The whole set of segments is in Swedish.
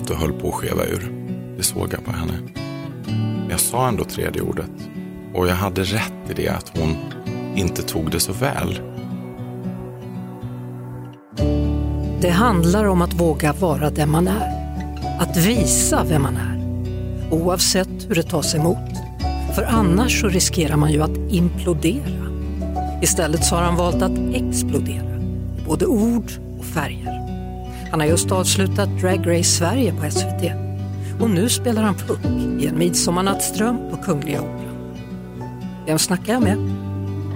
att det höll på att skeva ur. Det såg jag på henne. Jag sa ändå tredje ordet. Och jag hade rätt i det att hon inte tog det så väl. Det handlar om att våga vara den man är. Att visa vem man är. Oavsett hur det tas emot. För annars så riskerar man ju att implodera. Istället så har han valt att explodera. Både ord och färger. Han har just avslutat Drag Race Sverige på SVT. Och nu spelar han Puck i En midsommarnattsdröm på Kungliga Operan. Vem snackar jag med?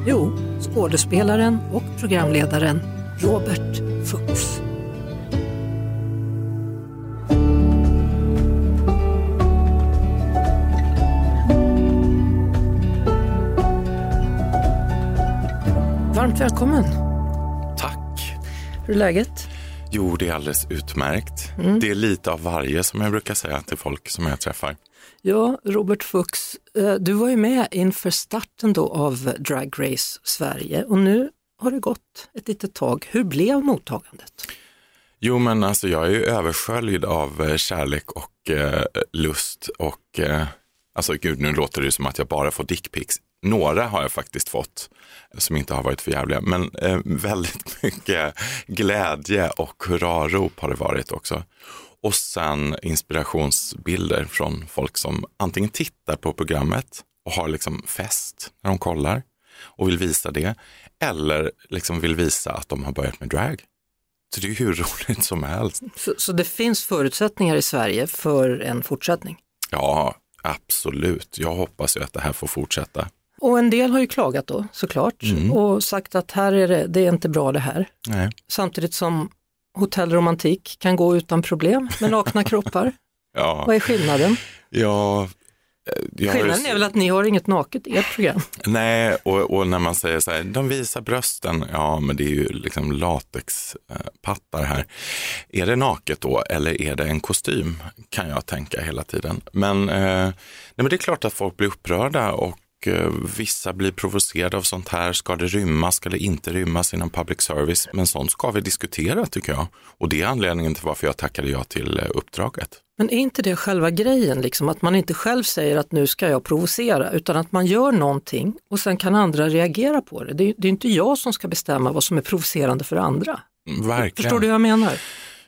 Jo, skådespelaren och programledaren Robert Fuchs. Varmt välkommen. Tack. Hur är läget? Jo, det är alldeles utmärkt. Det är lite av varje som jag brukar säga till folk som jag träffar. Ja, Robert Fuchs, eh, du var ju med inför starten då av Drag Race Sverige och nu har det gått ett litet tag. Hur blev mottagandet? Jo, men alltså jag är ju översköljd av eh, kärlek och eh, lust och eh, alltså gud, nu låter det som att jag bara får dickpics. Några har jag faktiskt fått som inte har varit för jävliga, men eh, väldigt mycket glädje och hurrarop har det varit också. Och sen inspirationsbilder från folk som antingen tittar på programmet och har liksom fest när de kollar och vill visa det, eller liksom vill visa att de har börjat med drag. Så det är hur roligt som helst. Så, så det finns förutsättningar i Sverige för en fortsättning? Ja, absolut. Jag hoppas ju att det här får fortsätta. Och en del har ju klagat då såklart och sagt att här är det, det är inte bra det här. Nej. Samtidigt som hotellromantik kan gå utan problem med nakna kroppar. Ja, Vad är skillnaden? ja, eh, Skillnaden är väl att ni har inget naket i ert program. Nej, och, och när man säger så här, de visar brösten, ja men det är ju liksom latexpattar här. Är det naket då eller är det en kostym? Kan jag tänka hela tiden. Men, eh, nej, men det är klart att folk blir upprörda och eh, vissa blir provocerade av sånt här. Ska det rymmas, ska det inte rymmas inom public service? Men sånt ska vi diskutera tycker jag. Och det är anledningen till varför jag tackade ja till eh, uppdraget. Men är inte det själva grejen, liksom, att man inte själv säger att nu ska jag provocera, utan att man gör någonting och sen kan andra reagera på det. Det är, det är inte jag som ska bestämma vad som är provocerande för andra. Mm, Verkligen. Förstår du vad jag menar?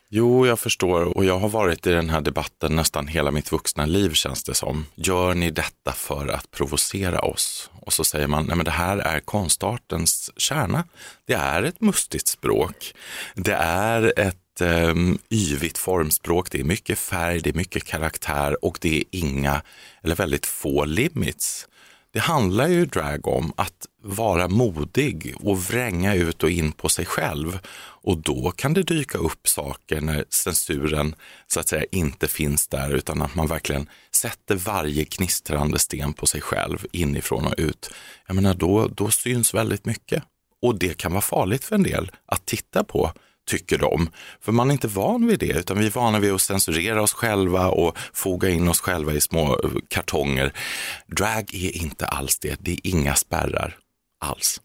Jo, jag förstår och jag har varit i den här debatten nästan hela mitt vuxna liv känns det som. Gör ni detta för att provocera oss? Och så säger man, nej men det här är konstartens kärna. Det är ett mustigt språk. Det är ett eh, yvigt formspråk. Det är mycket färg, det är mycket karaktär och det är inga, eller väldigt få limits. Det handlar ju drag om att vara modig och vränga ut och in på sig själv. Och då kan det dyka upp saker när censuren så att säga inte finns där utan att man verkligen sätter varje knistrande sten på sig själv inifrån och ut. Jag menar då, då syns väldigt mycket. Och det kan vara farligt för en del att titta på tycker de. För man är inte van vid det, utan vi är vana vid att censurera oss själva och foga in oss själva i små kartonger. Drag är inte alls det, det är inga spärrar alls.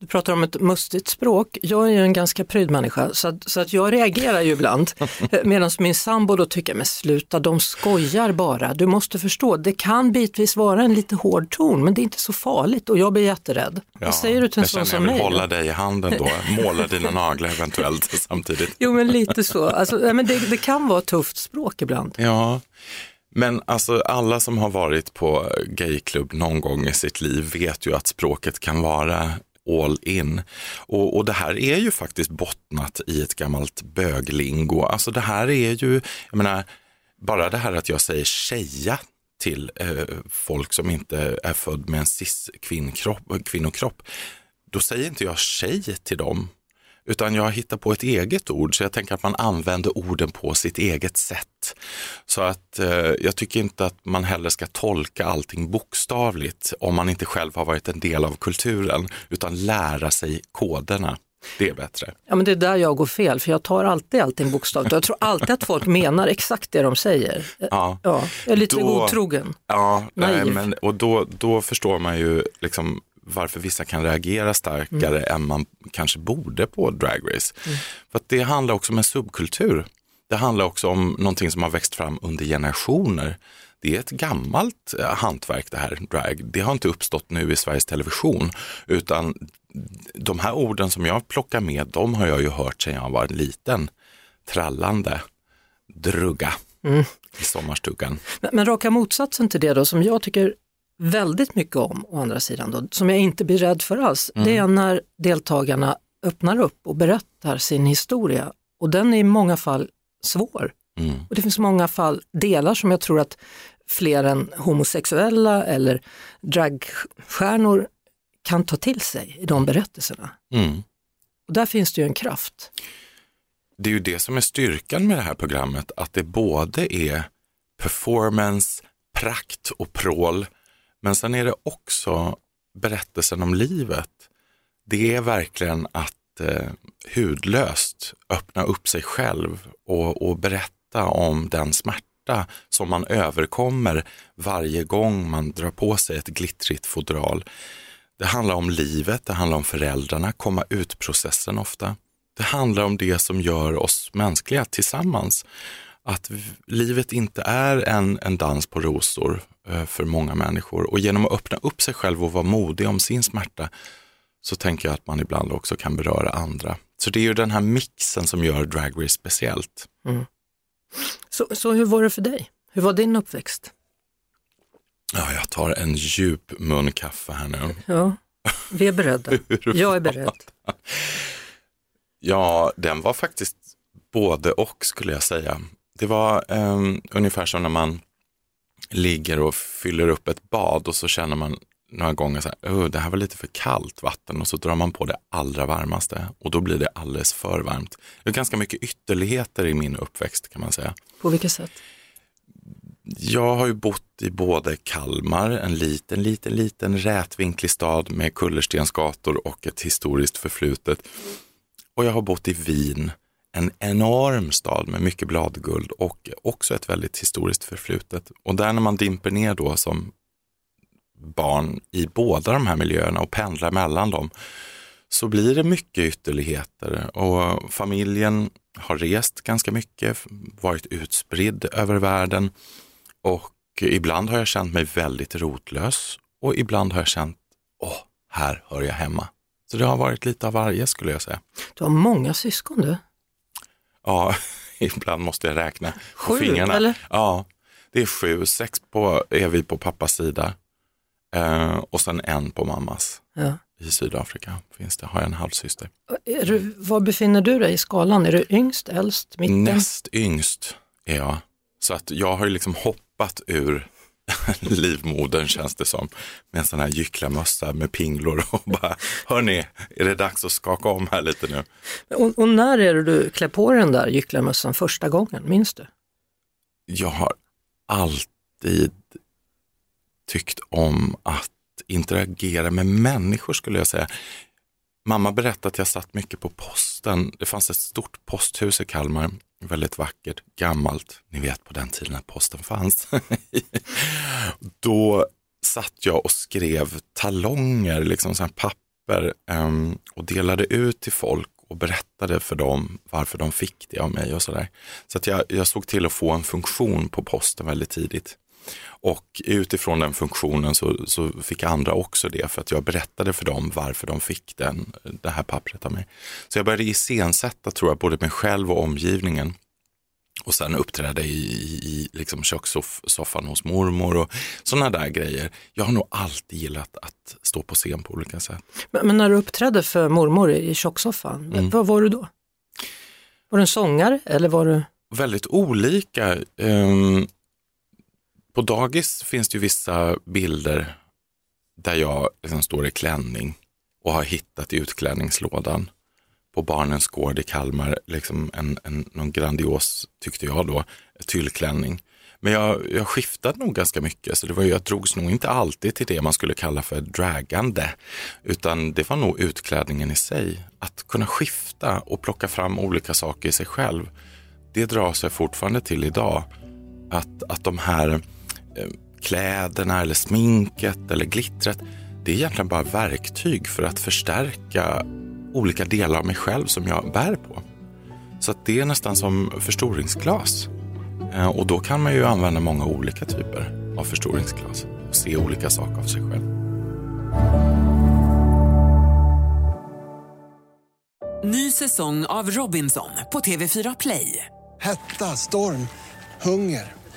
Du pratar om ett mustigt språk. Jag är ju en ganska pryd människa så att, så att jag reagerar ju ibland. Medan min sambo då tycker, men sluta, de skojar bara. Du måste förstå, det kan bitvis vara en lite hård ton men det är inte så farligt och jag blir jätterädd. Vad säger du till en sån som jag vill mig? hålla dig i handen då, måla dina naglar eventuellt samtidigt. Jo men lite så, alltså, men det, det kan vara tufft språk ibland. Ja, men alltså alla som har varit på gayklubb någon gång i sitt liv vet ju att språket kan vara all in. Och, och det här är ju faktiskt bottnat i ett gammalt böglingo. Alltså det här är ju, jag menar, bara det här att jag säger tjeja till eh, folk som inte är född med en cis-kvinnokropp, kvinnokropp, då säger inte jag tjej till dem. Utan jag hittar på ett eget ord, så jag tänker att man använder orden på sitt eget sätt. Så att eh, jag tycker inte att man heller ska tolka allting bokstavligt om man inte själv har varit en del av kulturen, utan lära sig koderna. Det är bättre. Ja men det är där jag går fel, för jag tar alltid allting bokstavligt. Jag tror alltid att folk menar exakt det de säger. Ja. Ja, jag är lite Då- godtrogen. Ja, nej, men, och då, då förstår man ju liksom varför vissa kan reagera starkare än man kanske borde på Drag Race. För att det handlar också om en subkultur. Det handlar också om någonting som har växt fram under generationer. Det är ett gammalt eh, hantverk det här, drag. Det har inte uppstått nu i Sveriges Television, utan de här orden som jag plockar med, de har jag ju hört sedan jag var liten. Trallande, drugga i sommarstugan. Men, men raka motsatsen till det då, som jag tycker väldigt mycket om, å andra sidan, då, som jag inte blir rädd för alls, det är när deltagarna öppnar upp och berättar sin historia. Och den är i många fall svår. Mm. Och det finns många fall, delar som jag tror att fler än homosexuella eller dragstjärnor kan ta till sig i de berättelserna. Mm. Och där finns det ju en kraft. Det är ju det som är styrkan med det här programmet, att det både är performance, prakt och prål, men sen är det också berättelsen om livet. Det är verkligen att eh, hudlöst öppna upp sig själv och, och berätta om den smärta som man överkommer varje gång man drar på sig ett glittrigt fodral. Det handlar om livet, det handlar om föräldrarna, komma ut-processen ofta. Det handlar om det som gör oss mänskliga tillsammans. Att livet inte är en, en dans på rosor för många människor. Och genom att öppna upp sig själv och vara modig om sin smärta så tänker jag att man ibland också kan beröra andra. Så det är ju den här mixen som gör Drag Race speciellt. Så, så hur var det för dig? Hur var din uppväxt? Ja, jag tar en djup mun kaffe här nu. Ja, vi är beredda. Jag är beredd. Ja, den var faktiskt både och skulle jag säga. Det var ehm, ungefär som när man ligger och fyller upp ett bad och så känner man några gånger så här, "Åh, det här var lite för kallt vatten och så drar man på det allra varmaste och då blir det alldeles för varmt. Det är ganska mycket ytterligheter i min uppväxt kan man säga. På vilket sätt? Jag har ju bott i både Kalmar, en liten, liten, liten rätvinklig stad med kullerstensgator och ett historiskt förflutet. Och jag har bott i Wien, en enorm stad med mycket bladguld och också ett väldigt historiskt förflutet. Och där när man dimper ner då som barn i båda de här miljöerna och pendlar mellan dem så blir det mycket ytterligheter och familjen har rest ganska mycket, varit utspridd över världen och ibland har jag känt mig väldigt rotlös och ibland har jag känt, åh, här hör jag hemma. Så det har varit lite av varje skulle jag säga. Du har många syskon du. Ja, ibland måste jag räkna på Sju, fingrarna. eller? Ja, det är sju, sex på, är vi på pappas sida eh, och sen en på mammas. Ja. I Sydafrika finns det, har jag en halvsyster. Är du, var befinner du dig i skalan? Är du yngst, äldst, mitten? Näst yngst är jag. Så att jag har liksom hoppat ur livmodern känns det som. Med en sån här gycklarmössa med pinglor och bara, hörni, är det dags att skaka om här lite nu? Och, och när är det du klär på den där gycklarmössan första gången? Minns du? Jag har alltid tyckt om att interagera med människor skulle jag säga. Mamma berättade att jag satt mycket på posten. Det fanns ett stort posthus i Kalmar, väldigt vackert, gammalt. Ni vet på den tiden när posten fanns. Då satt jag och skrev talonger, liksom så här papper ehm, och delade ut till folk och berättade för dem varför de fick det av mig och sådär. Så att jag, jag såg till att få en funktion på posten väldigt tidigt. Och utifrån den funktionen så, så fick andra också det för att jag berättade för dem varför de fick den, det här pappret av mig. Så jag började iscensätta tror jag både mig själv och omgivningen. Och sen uppträda i, i, i liksom kökssoffan hos mormor och sådana där grejer. Jag har nog alltid gillat att stå på scen på olika sätt. Men, men när du uppträdde för mormor i tjocksoffan, vad var du då? Var du en sångare eller var du... väldigt olika. Ehm, på dagis finns det ju vissa bilder där jag liksom står i klänning och har hittat i utklädningslådan på Barnens gård i Kalmar, liksom en, en, någon grandios, tyckte jag då, tyllklänning. Men jag, jag skiftade nog ganska mycket, så det var, jag drogs nog inte alltid till det man skulle kalla för dragande, utan det var nog utklädningen i sig. Att kunna skifta och plocka fram olika saker i sig själv, det drar sig fortfarande till idag. Att, att de här kläderna eller sminket eller glittret, det är egentligen bara verktyg för att förstärka olika delar av mig själv som jag bär på. Så att det är nästan som förstoringsglas. Eh, och då kan man ju använda många olika typer av förstoringsglas och se olika saker av sig själv. Ny säsong av Robinson på TV4 Play. Hetta, storm, hunger.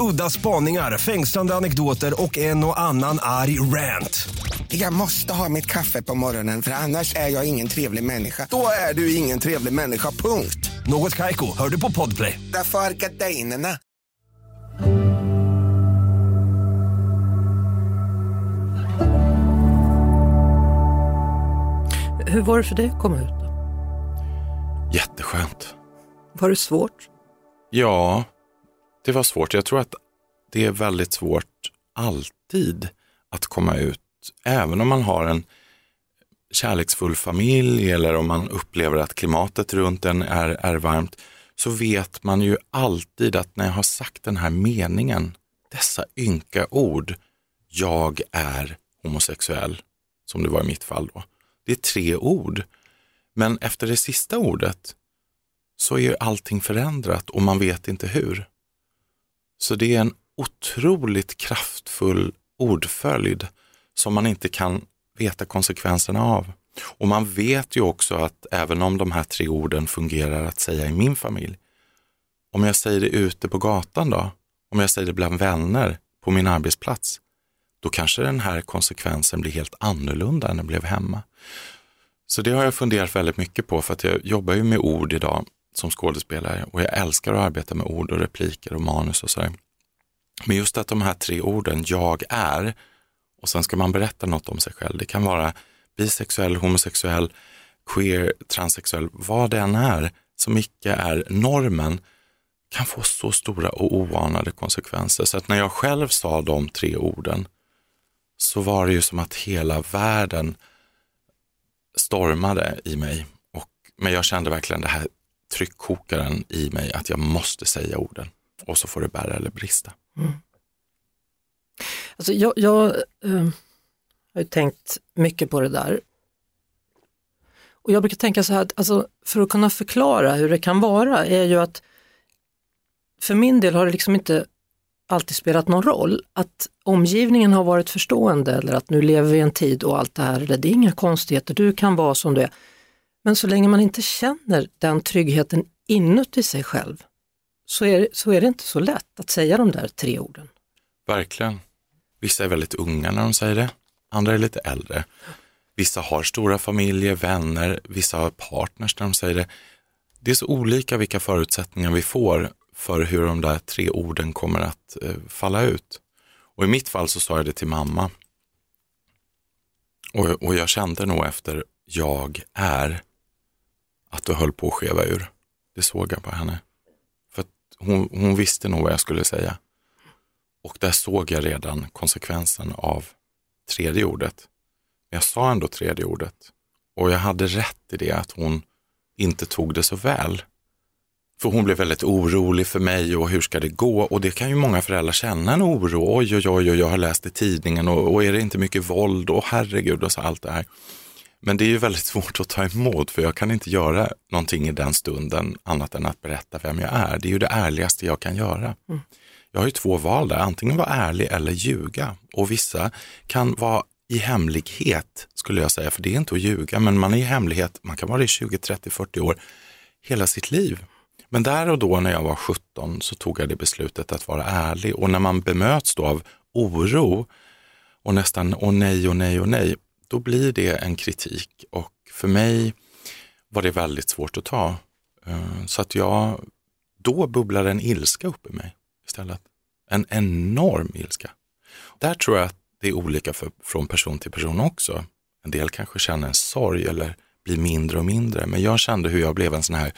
Udda spaningar, fängslande anekdoter och en och annan arg rant. Jag måste ha mitt kaffe på morgonen för annars är jag ingen trevlig människa. Då är du ingen trevlig människa, punkt. Något Kaiko, hör du på Podplay. Därför är gardinerna. Hur var det för dig att komma ut? Då? Jätteskönt. Var det svårt? Ja, det var svårt. Jag tror att det är väldigt svårt alltid att komma ut, även om man har en kärleksfull familj eller om man upplever att klimatet runt en är, är varmt, så vet man ju alltid att när jag har sagt den här meningen, dessa ynka ord, jag är homosexuell, som det var i mitt fall då. Det är tre ord. Men efter det sista ordet så är ju allting förändrat och man vet inte hur. Så det är en otroligt kraftfull ordföljd som man inte kan veta konsekvenserna av. Och man vet ju också att även om de här tre orden fungerar att säga i min familj, om jag säger det ute på gatan då, om jag säger det bland vänner på min arbetsplats, då kanske den här konsekvensen blir helt annorlunda än den blev hemma. Så det har jag funderat väldigt mycket på för att jag jobbar ju med ord idag som skådespelare och jag älskar att arbeta med ord och repliker och manus och sådär. Men just att de här tre orden, jag är, och sen ska man berätta något om sig själv. Det kan vara bisexuell, homosexuell, queer, transsexuell, vad det än är som icke är normen kan få så stora och oanade konsekvenser. Så att när jag själv sa de tre orden så var det ju som att hela världen stormade i mig. Och, men jag kände verkligen det här tryckkokaren i mig att jag måste säga orden och så får det bära eller brista. Mm. Alltså jag jag eh, har ju tänkt mycket på det där. Och jag brukar tänka så här, att alltså, för att kunna förklara hur det kan vara är ju att för min del har det liksom inte alltid spelat någon roll. Att omgivningen har varit förstående eller att nu lever vi i en tid och allt det här, eller det är inga konstigheter, du kan vara som du är. Men så länge man inte känner den tryggheten inuti sig själv så är, så är det inte så lätt att säga de där tre orden. Verkligen. Vissa är väldigt unga när de säger det, andra är lite äldre. Vissa har stora familjer, vänner, vissa har partners när de säger det. Det är så olika vilka förutsättningar vi får för hur de där tre orden kommer att eh, falla ut. Och i mitt fall så sa jag det till mamma. Och, och jag kände nog efter jag är att det höll på att skeva ur. Det såg jag på henne. För att hon, hon visste nog vad jag skulle säga. Och där såg jag redan konsekvensen av tredje ordet. Jag sa ändå tredje ordet. Och jag hade rätt i det att hon inte tog det så väl. För hon blev väldigt orolig för mig och hur ska det gå? Och det kan ju många föräldrar känna en oro. Oj, oj, oj, oj jag har läst i tidningen och, och är det inte mycket våld? Och herregud och så allt det här. Men det är ju väldigt svårt att ta emot för jag kan inte göra någonting i den stunden annat än att berätta vem jag är. Det är ju det ärligaste jag kan göra. Jag har ju två val där, antingen vara ärlig eller ljuga. Och vissa kan vara i hemlighet skulle jag säga, för det är inte att ljuga, men man är i hemlighet, man kan vara i 20, 30, 40 år, hela sitt liv. Men där och då när jag var 17 så tog jag det beslutet att vara ärlig och när man bemöts då av oro och nästan åh nej, och nej, och nej, då blir det en kritik och för mig var det väldigt svårt att ta. Eh, så att jag, då bubblade en ilska upp i mig istället. En enorm ilska. Där tror jag att det är olika för, från person till person också. En del kanske känner en sorg eller blir mindre och mindre, men jag kände hur jag blev en sån här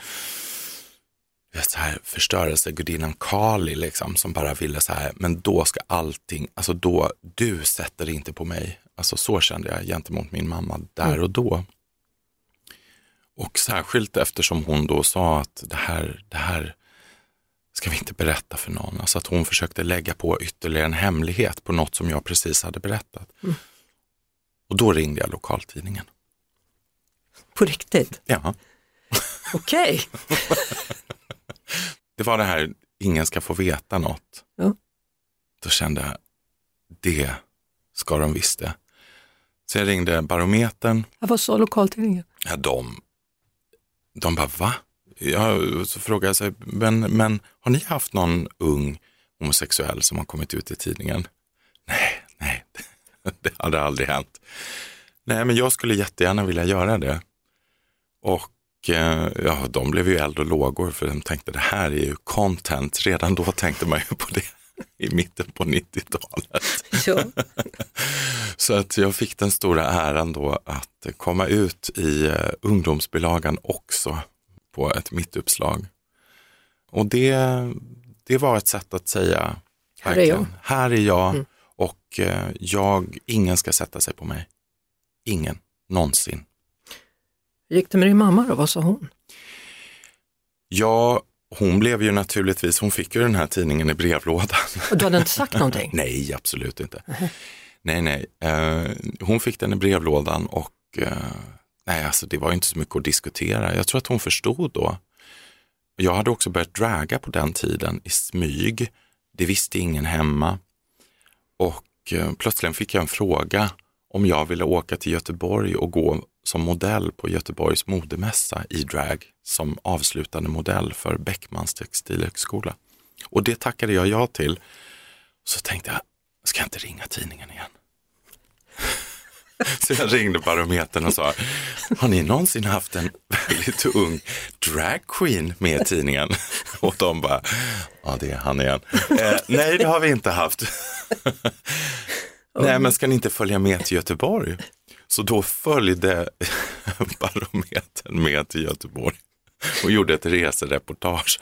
så här förstörelsegudinnan Kali liksom, som bara ville så här, men då ska allting, alltså då, du sätter inte på mig. Alltså så kände jag gentemot min mamma där och då. Och särskilt eftersom hon då sa att det här, det här ska vi inte berätta för någon. Alltså att hon försökte lägga på ytterligare en hemlighet på något som jag precis hade berättat. Och då ringde jag lokaltidningen. På riktigt? Ja, Okej. det var det här, ingen ska få veta något. Ja. Då kände jag, det ska de visst det. Så jag ringde Barometern, Ja, vad sa lokaltidningen? ja, de, de bara va? Ja, så frågade jag sig, men, men har ni haft någon ung homosexuell som har kommit ut i tidningen? Nej, nej, det hade aldrig hänt. Nej, men jag skulle jättegärna vilja göra det. Och eh, ja, de blev ju eld och lågor för de tänkte det här är ju content. Redan då tänkte man ju på det i mitten på 90-talet. Ja. Så att jag fick den stora äran då att komma ut i uh, ungdomsbilagan också på ett mittuppslag. Och det, det var ett sätt att säga, Här är jag. här är jag och eh, jag, ingen ska sätta sig på mig. Ingen, någonsin. Hur gick det med din mamma då? Vad sa hon? Ja, hon blev ju naturligtvis, hon fick ju den här tidningen i brevlådan. Och du hade inte sagt någonting? Nej, absolut inte. Nej, nej. Eh, hon fick den i brevlådan och eh, nej, alltså det var inte så mycket att diskutera. Jag tror att hon förstod då. Jag hade också börjat draga på den tiden i smyg. Det visste ingen hemma. Och eh, plötsligen fick jag en fråga om jag ville åka till Göteborg och gå som modell på Göteborgs modemässa i drag som avslutande modell för Beckmans textilhögskola. Och det tackade jag ja till. Så tänkte jag, ska jag inte ringa tidningen igen? Så jag ringde Barometern och sa, har ni någonsin haft en väldigt ung dragqueen med i tidningen? Och de bara, ja det är han igen. Eh, nej, det har vi inte haft. nej, men ska ni inte följa med till Göteborg? Så då följde Barometern med till Göteborg och gjorde ett resereportage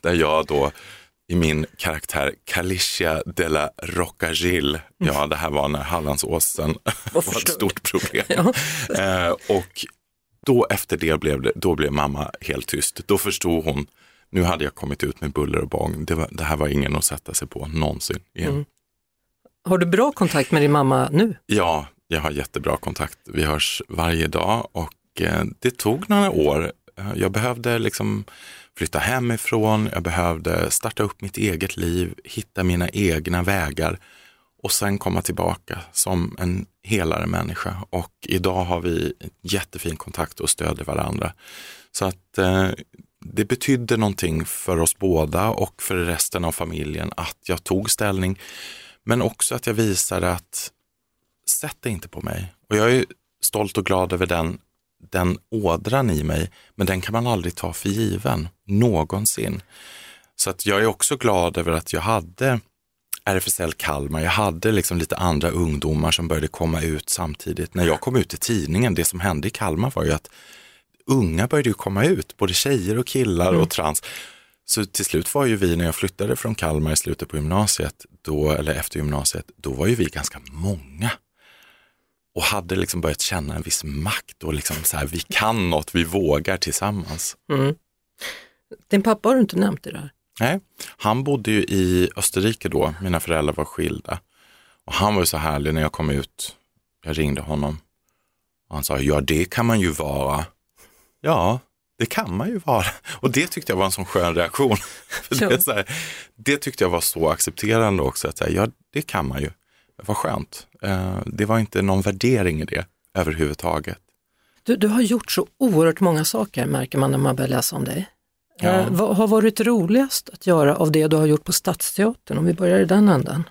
där jag då i min karaktär Calicia de la Rocagil, ja det här var när Hallandsåsen var ett stort problem. Ja. Eh, och då efter det blev, det, då blev mamma helt tyst. Då förstod hon, nu hade jag kommit ut med buller och bång. Det, var, det här var ingen att sätta sig på någonsin igen. Har du bra kontakt med din mamma nu? Ja, jag har jättebra kontakt. Vi hörs varje dag och eh, det tog några år. Jag behövde liksom flytta hemifrån, jag behövde starta upp mitt eget liv, hitta mina egna vägar och sen komma tillbaka som en helare människa. Och idag har vi jättefin kontakt och stöder varandra. Så att eh, det betydde någonting för oss båda och för resten av familjen att jag tog ställning. Men också att jag visade att sätt det inte på mig. Och jag är stolt och glad över den, den ådran i mig, men den kan man aldrig ta för given, någonsin. Så att jag är också glad över att jag hade RFSL Kalmar, jag hade liksom lite andra ungdomar som började komma ut samtidigt. När jag kom ut i tidningen, det som hände i Kalmar var ju att unga började ju komma ut, både tjejer och killar och trans. Så till slut var ju vi, när jag flyttade från Kalmar i slutet på gymnasiet, då, eller efter gymnasiet, då var ju vi ganska många. Och hade liksom börjat känna en viss makt och liksom så här, vi kan något, vi vågar tillsammans. Din pappa har du inte nämnt i det här. Nej, han bodde ju i Österrike då, mina föräldrar var skilda. Och han var ju så härlig när jag kom ut, jag ringde honom. Och han sa, ja det kan man ju vara. Ja, det kan man ju vara. Och det tyckte jag var en sån skön reaktion. Det, är så här, det tyckte jag var så accepterande också, att säga, ja det kan man ju. vad skönt. Eh, det var inte någon värdering i det överhuvudtaget. Du, du har gjort så oerhört många saker märker man när man börjar läsa om dig. Ja. Eh, vad har varit roligast att göra av det du har gjort på Stadsteatern? Om vi börjar i den änden.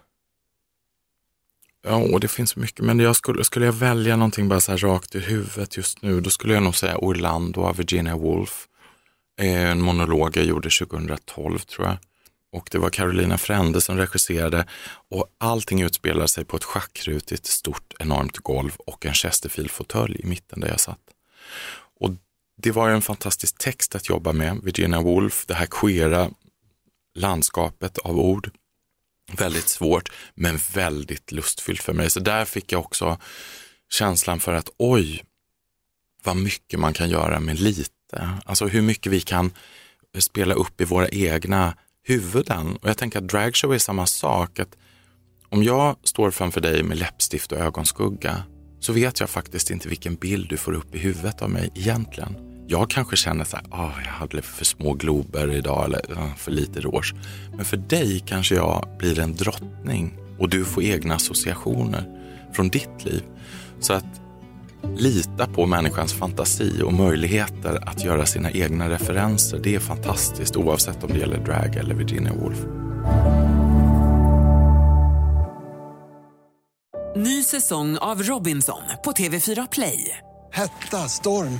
Ja, och det finns mycket, men jag skulle, skulle jag välja någonting bara så här rakt i huvudet just nu, då skulle jag nog säga Orlando av Virginia Woolf. Eh, en monolog jag gjorde 2012 tror jag. Och det var Carolina Frände som regisserade och allting utspelar sig på ett schackrutigt stort enormt golv och en Chesterfield-fåtölj i mitten där jag satt. Och det var ju en fantastisk text att jobba med, Virginia Woolf, det här queera landskapet av ord. Väldigt svårt, men väldigt lustfyllt för mig. Så där fick jag också känslan för att oj, vad mycket man kan göra med lite. Alltså hur mycket vi kan spela upp i våra egna huvuden. Och jag tänker att dragshow är samma sak. Att om jag står framför dig med läppstift och ögonskugga så vet jag faktiskt inte vilken bild du får upp i huvudet av mig egentligen. Jag kanske känner så här, ah, jag hade för små glober idag eller ah, för lite rouge. Men för dig kanske jag blir en drottning och du får egna associationer från ditt liv. Så att lita på människans fantasi och möjligheter att göra sina egna referenser, det är fantastiskt oavsett om det gäller drag eller Virginia Woolf. Ny säsong av Robinson på TV4 Play. Hetta, storm,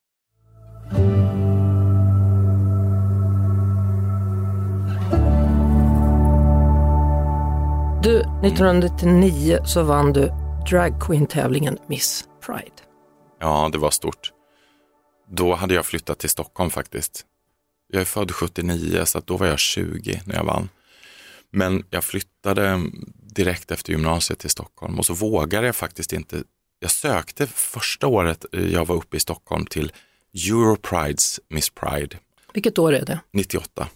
Du, 1999 så vann du drag queen-tävlingen Miss Pride. Ja, det var stort. Då hade jag flyttat till Stockholm faktiskt. Jag är född 79 så då var jag 20 när jag vann. Men jag flyttade direkt efter gymnasiet till Stockholm och så vågade jag faktiskt inte. Jag sökte första året jag var uppe i Stockholm till Europrides Miss Pride Vilket år är det? 98.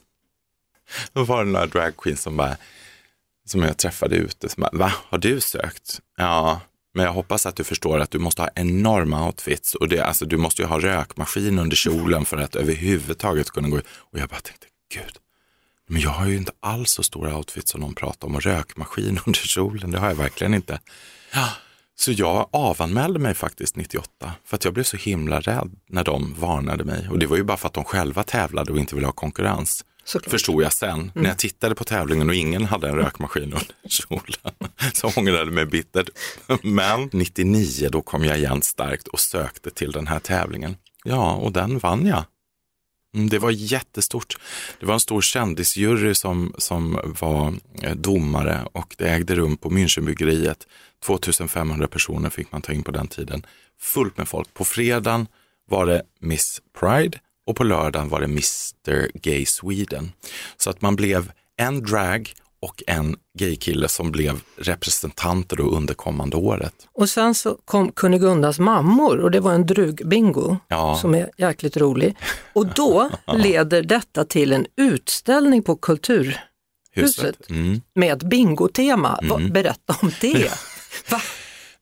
Då var det några dragqueens som bara, som jag träffade ute, som bara, va, har du sökt? Ja, men jag hoppas att du förstår att du måste ha enorma outfits och det, alltså, du måste ju ha rökmaskin under kjolen för att överhuvudtaget kunna gå ut. Och jag bara tänkte, gud, men jag har ju inte alls så stora outfits som någon pratar om och rökmaskin under kjolen, det har jag verkligen inte. Ja, så jag avanmälde mig faktiskt 98 för att jag blev så himla rädd när de varnade mig. Och det var ju bara för att de själva tävlade och inte ville ha konkurrens. Såklart. Förstod jag sen. När jag tittade på tävlingen och ingen hade en rökmaskin under kjolen. Så ångrade mig bittert. Men 99 då kom jag igen starkt och sökte till den här tävlingen. Ja, och den vann jag. Mm, Det var jättestort. Det var en stor kändisjury som, som var eh, domare och det ägde rum på Münchenbryggeriet. 2500 personer fick man ta in på den tiden. Fullt med folk. På fredagen var det Miss Pride och på lördagen var det Mr Gay Sweden. Så att man blev en drag och en gaykille som blev representanter då under kommande året. Och sen så kom Kunigundas mammor och det var en drugbingo Ja. som är jäkligt rolig. Och då leder detta till en utställning på Kulturhuset Huset. Mm. med bingotema. Va- Berätta om det. Va?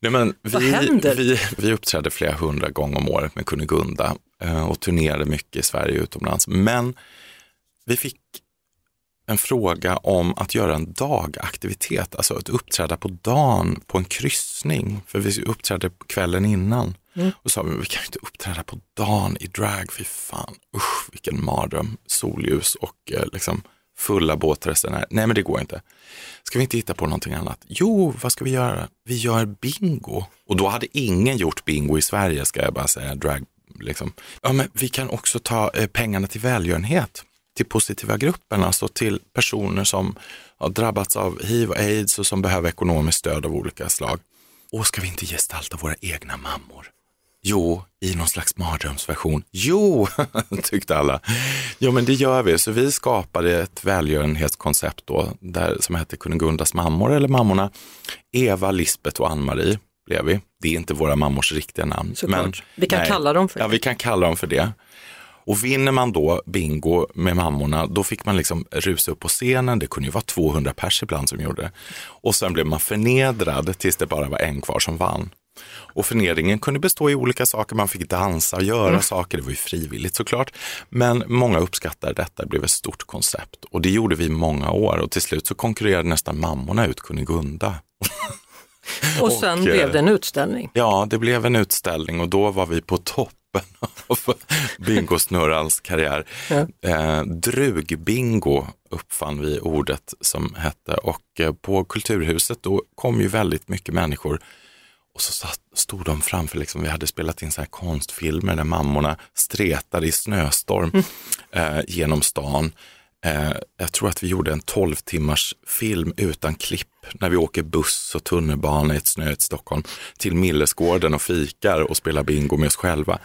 Nej, men Vad vi, händer? vi, vi uppträdde flera hundra gånger om året med Kunigunda eh, och turnerade mycket i Sverige och utomlands. Men vi fick en fråga om att göra en dagaktivitet, alltså att uppträda på dagen på en kryssning. För vi uppträdde på kvällen innan. Och sa vi, vi kan ju inte uppträda på dagen i drag, fy fan, usch vilken mardröm, solljus och eh, liksom fulla båtresenärer. Nej men det går inte. Ska vi inte hitta på någonting annat? Jo, vad ska vi göra? Vi gör bingo. Och då hade ingen gjort bingo i Sverige, ska jag bara säga, drag liksom. Ja, men vi kan också ta eh, pengarna till välgörenhet. till positiva gruppen, alltså till personer som har drabbats av hiv och aids och som behöver ekonomiskt stöd av olika slag. Och ska vi inte gestalta våra egna mammor? Jo, i någon slags mardrömsversion. Jo, tyckte alla. Jo, men det gör vi. Så vi skapade ett välgörenhetskoncept då, där, som hette Kunnegundas mammor eller mammorna. Eva, Lisbeth och Ann-Marie blev vi. Det är inte våra mammors riktiga namn. Såklart. Vi kan kalla dem för Ja, det. vi kan kalla dem för det. Och vinner man då bingo med mammorna, då fick man liksom rusa upp på scenen. Det kunde ju vara 200 pers ibland som gjorde det. Och sen blev man förnedrad tills det bara var en kvar som vann. Och förnedringen kunde bestå i olika saker. Man fick dansa och göra saker. Det var ju frivilligt såklart. Men många uppskattade detta. Det blev ett stort koncept. Och det gjorde vi många år. Och till slut så konkurrerade nästan mammorna ut Kunigunda. Och sen och, blev eh, det en utställning. Ja, det blev en utställning och då var vi på toppen av Bingo Snurrals karriär. Eh, drugbingo uppfann vi ordet som hette och eh, på Kulturhuset då kom ju väldigt mycket människor och så satt, stod de framför, liksom, vi hade spelat in så här konstfilmer där mammorna stretade i snöstorm eh, genom stan. Eh, jag tror att vi gjorde en 12 timmars film utan klipp när vi åker buss och tunnelbana i ett snöigt Stockholm till Millesgården och fikar och spelar bingo med oss själva.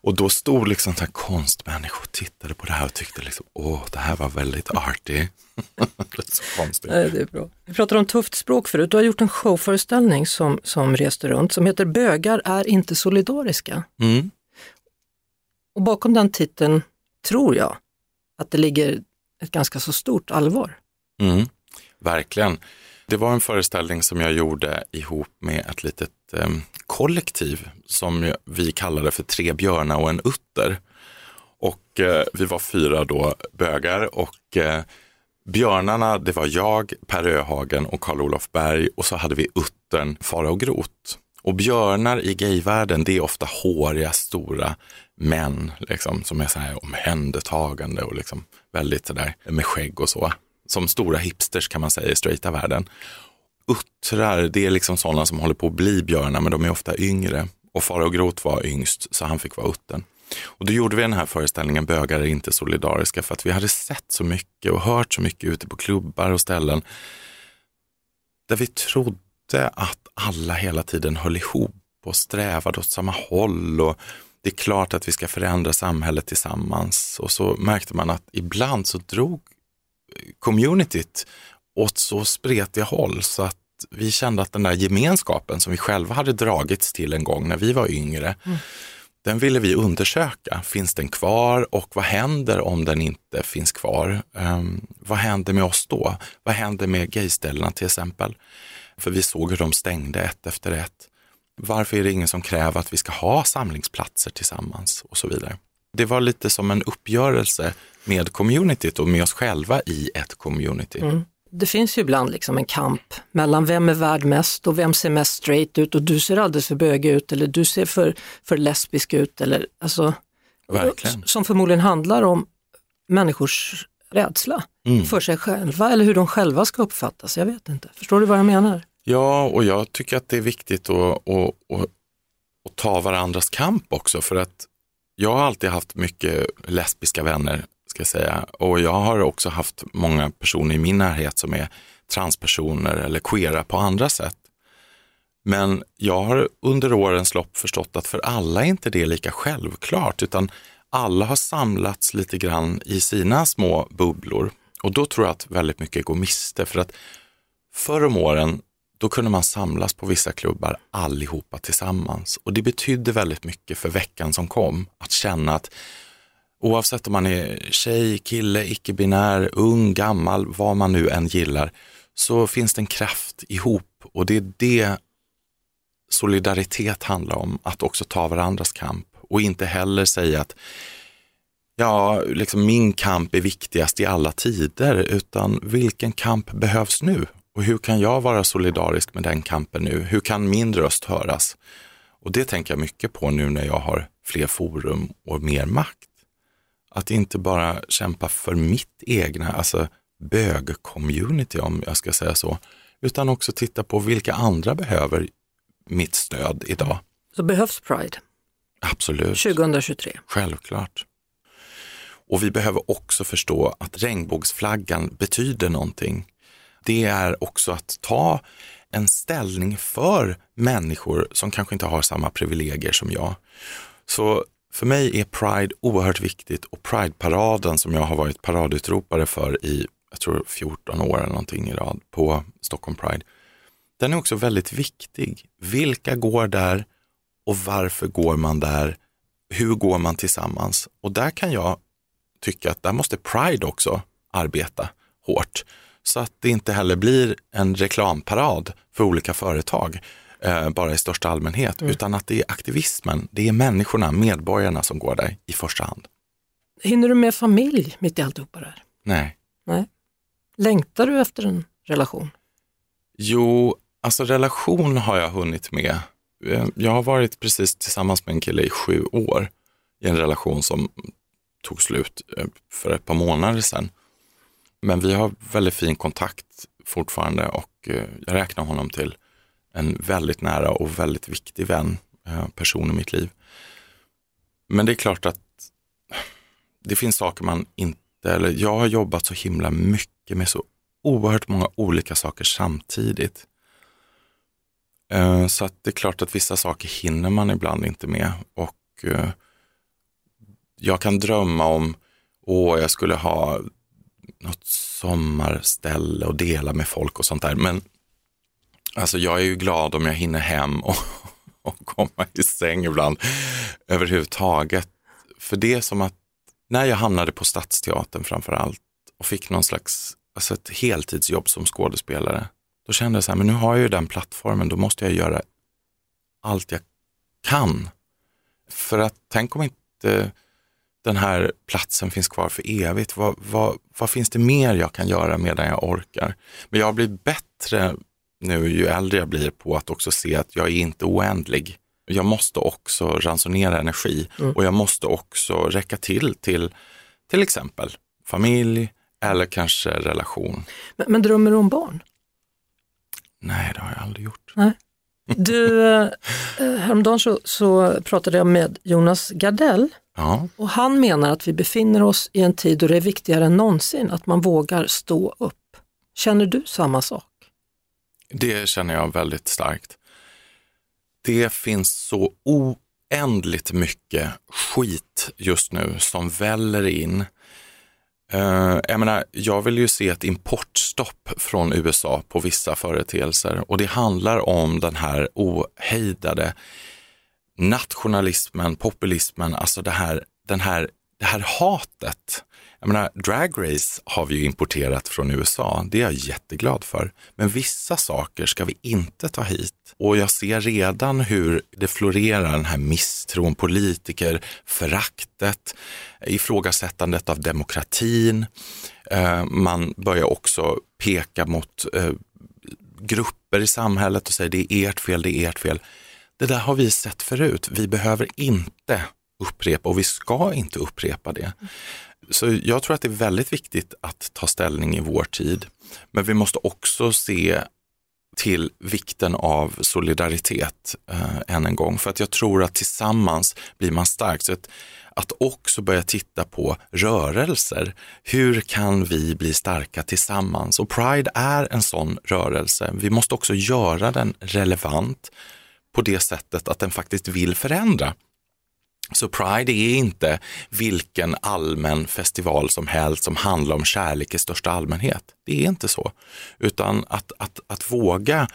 Och då stod liksom så här konstmänniskor och tittade på det här och tyckte liksom, åh, det här var väldigt arty. det är så konstigt. Nej, det är bra. Vi pratade om tufft språk förut. Du har gjort en showföreställning som, som reste runt som heter Bögar är inte solidariska. Mm. Och bakom den titeln tror jag att det ligger ett ganska så stort allvar. Mm, verkligen. Det var en föreställning som jag gjorde ihop med ett litet eh, kollektiv som vi kallade för Tre björnar och en utter. Och eh, vi var fyra då bögar och eh, björnarna det var jag, Per Öhagen och Karl-Olof Berg och så hade vi uttern Farao Groth. Och björnar i gayvärlden det är ofta håriga, stora män liksom, som är så här omhändertagande och liksom väldigt sådär med skägg och så. Som stora hipsters kan man säga i straighta världen. Uttrar, det är liksom sådana som håller på att bli björnar men de är ofta yngre. Och Farao Groth var yngst så han fick vara uttern. Och då gjorde vi den här föreställningen Bögar är inte solidariska för att vi hade sett så mycket och hört så mycket ute på klubbar och ställen där vi trodde att alla hela tiden höll ihop och strävade åt samma håll. Och det är klart att vi ska förändra samhället tillsammans. Och så märkte man att ibland så drog eh, communityt åt så spretiga håll så att vi kände att den där gemenskapen som vi själva hade dragits till en gång när vi var yngre, den ville vi undersöka. Finns den kvar och vad händer om den inte finns kvar? Ehm, vad händer med oss då? Vad händer med gayställena till exempel? För vi såg hur de stängde ett efter ett. Varför är det ingen som kräver att vi ska ha samlingsplatser tillsammans och så vidare? Det var lite som en uppgörelse med communityt och med oss själva i ett community. Det finns ju ibland liksom en kamp mellan vem är värd mest och vem ser mest straight ut och du ser alldeles för bög ut eller du ser för, för lesbisk ut. Eller, alltså, Verkligen. Som förmodligen handlar om människors rädsla Mm. för sig själva eller hur de själva ska uppfattas. Jag vet inte. Förstår du vad jag menar? Ja, och jag tycker att det är viktigt att, att, att, att ta varandras kamp också för att jag har alltid haft mycket lesbiska vänner, ska jag säga, och jag har också haft många personer i min närhet som är transpersoner eller queera på andra sätt. Men jag har under årens lopp förstått att för alla är inte det lika självklart, utan alla har samlats lite grann i sina små bubblor. Och då tror jag att väldigt mycket går miste, för att förr om åren då kunde man samlas på vissa klubbar allihopa tillsammans. Och det betydde väldigt mycket för veckan som kom, att känna att oavsett om man är tjej, kille, icke-binär, ung, gammal, vad man nu än gillar, så finns det en kraft ihop och det är det solidaritet handlar om, att också ta varandras kamp och inte heller säga att ja, liksom min kamp är viktigast i alla tider, utan vilken kamp behövs nu? Och hur kan jag vara solidarisk med den kampen nu? Hur kan min röst höras? Och det tänker jag mycket på nu när jag har fler forum och mer makt. Att inte bara kämpa för mitt egna, alltså bög-community om jag ska säga så, utan också titta på vilka andra behöver mitt stöd idag. Så behövs Pride Absolut. 2023. Självklart. Och vi behöver också förstå att regnbågsflaggan betyder någonting. Det är också att ta en ställning för människor som kanske inte har samma privilegier som jag. Så för mig är Pride oerhört viktigt och Pride-paraden som jag har varit paradutropare för i, jag tror 14 år eller någonting i rad på Stockholm Pride. Den är också väldigt viktig. Vilka går där och varför går man där? Hur går man tillsammans? Och där kan jag tycka att där måste Pride också arbeta hårt så att det inte heller blir en reklamparad för olika företag eh, bara i största allmänhet, mm. utan att det är aktivismen, det är människorna, medborgarna som går där i första hand. Hinner du med familj mitt i alltihopa det här? Nej. Nej. Längtar du efter en relation? Jo, alltså relation har jag hunnit med. Eh, jag har varit precis tillsammans med en kille i sju år i en relation som tog slut eh, för ett par månader sedan. Men vi har väldigt fin kontakt fortfarande och eh, jag räknar honom till en väldigt nära och väldigt viktig vän, eh, person i mitt liv. Men det är klart att det finns saker man inte, eller jag har jobbat så himla mycket med så oerhört många olika saker samtidigt. Eh, så att det är klart att vissa saker hinner man ibland inte med och eh, jag kan drömma om, åh, jag skulle ha något sommarställe och dela med folk och sånt där. Men alltså jag är ju glad om jag hinner hem och, och komma i säng ibland överhuvudtaget. För det är som att när jag hamnade på Stadsteatern framför allt och fick någon slags, alltså ett heltidsjobb som skådespelare, då kände jag så här, men nu har jag ju den plattformen, då måste jag göra allt jag kan. För att tänk om inte den här platsen finns kvar för evigt. Vad, vad, vad finns det mer jag kan göra medan jag orkar? Men jag har blivit bättre nu ju äldre jag blir på att också se att jag är inte oändlig. Jag måste också ransonera energi mm. och jag måste också räcka till till till exempel familj eller kanske relation. Men, men drömmer du om barn? Nej, det har jag aldrig gjort. Nej. Du, eh, häromdagen så, så pratade jag med Jonas Gardell Ja. Och han menar att vi befinner oss i en tid då det är viktigare än någonsin att man vågar stå upp. Känner du samma sak? Det känner jag väldigt starkt. Det finns så oändligt mycket skit just nu som väller in. Uh, jag menar, jag vill ju se ett importstopp från USA på vissa företeelser och det handlar om den här ohejdade nationalismen, populismen, alltså det här, den här, det här hatet. Jag menar, Drag Race har vi ju importerat från USA, det är jag jätteglad för. Men vissa saker ska vi inte ta hit. Och jag ser redan hur det florerar den här misstron, politiker, föraktet, ifrågasättandet av demokratin. Eh, man börjar också peka mot eh, grupper i samhället och säger det är ert fel, det är ert fel. Det där har vi sett förut. Vi behöver inte upprepa och vi ska inte upprepa det. Så jag tror att det är väldigt viktigt att ta ställning i vår tid. Men vi måste också se till vikten av solidaritet eh, än en gång. För att jag tror att tillsammans blir man stark. Så att, att också börja titta på rörelser. Hur kan vi bli starka tillsammans? Och Pride är en sån rörelse. Vi måste också göra den relevant på det sättet att den faktiskt vill förändra. Så Pride är inte vilken allmän festival som helst som handlar om kärlek i största allmänhet. Det är inte så. Utan att, att, att våga,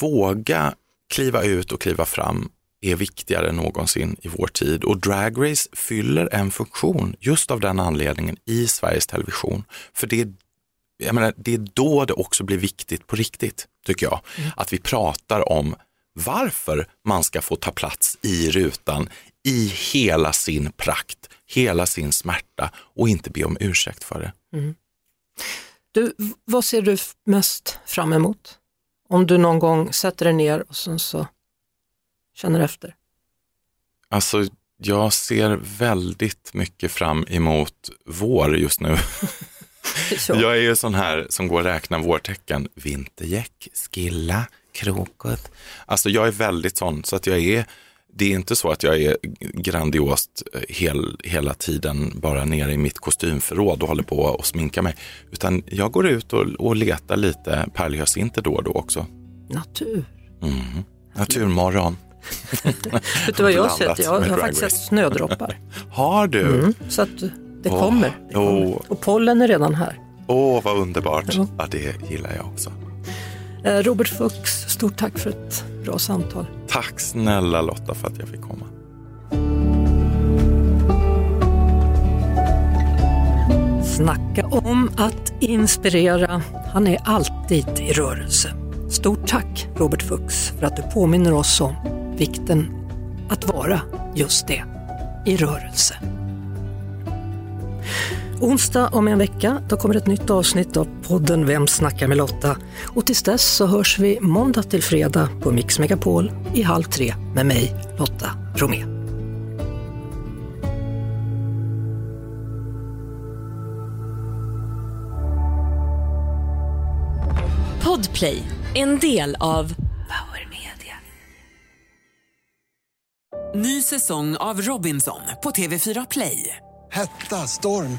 våga kliva ut och kliva fram är viktigare än någonsin i vår tid och Drag Race fyller en funktion just av den anledningen i Sveriges Television. För det, jag menar, det är då det också blir viktigt på riktigt, tycker jag, mm. att vi pratar om varför man ska få ta plats i rutan i hela sin prakt, hela sin smärta och inte be om ursäkt för det. Mm. Du, vad ser du mest fram emot? Om du någon gång sätter dig ner och sen så känner efter. Alltså, jag ser väldigt mycket fram emot vår just nu. jag är ju sån här som går och räknar vårtecken. Vintergäck, skilla, krokot. Alltså jag är väldigt sån så att jag är det är inte så att jag är grandiost eh, hel, hela tiden bara nere i mitt kostymförråd och håller på och sminkar mig. Utan jag går ut och, och letar lite pärlhyacinter då och då också. Natur. Mm. Naturmorgon. Vet du vad jag har sett? Jag har faktiskt sett snödroppar. Har du? Mm, så att det Åh, kommer. Det kommer. åh. Och pollen är redan här. Åh, vad underbart. Ja. Ja, det gillar jag också. Eh, Robert Fuchs, stort tack för ett bra samtal. Tack snälla Lotta för att jag fick komma. Snacka om att inspirera. Han är alltid i rörelse. Stort tack Robert Fuchs för att du påminner oss om vikten att vara just det, i rörelse. Onsdag om en vecka då kommer ett nytt avsnitt av podden Vem snackar med Lotta? Och tills dess så hörs vi måndag till fredag på Mix Megapol i halv tre med mig, Lotta Romé. Podplay, en del av Power Media. Ny säsong av Robinson på TV4 Play. Hetta, storm,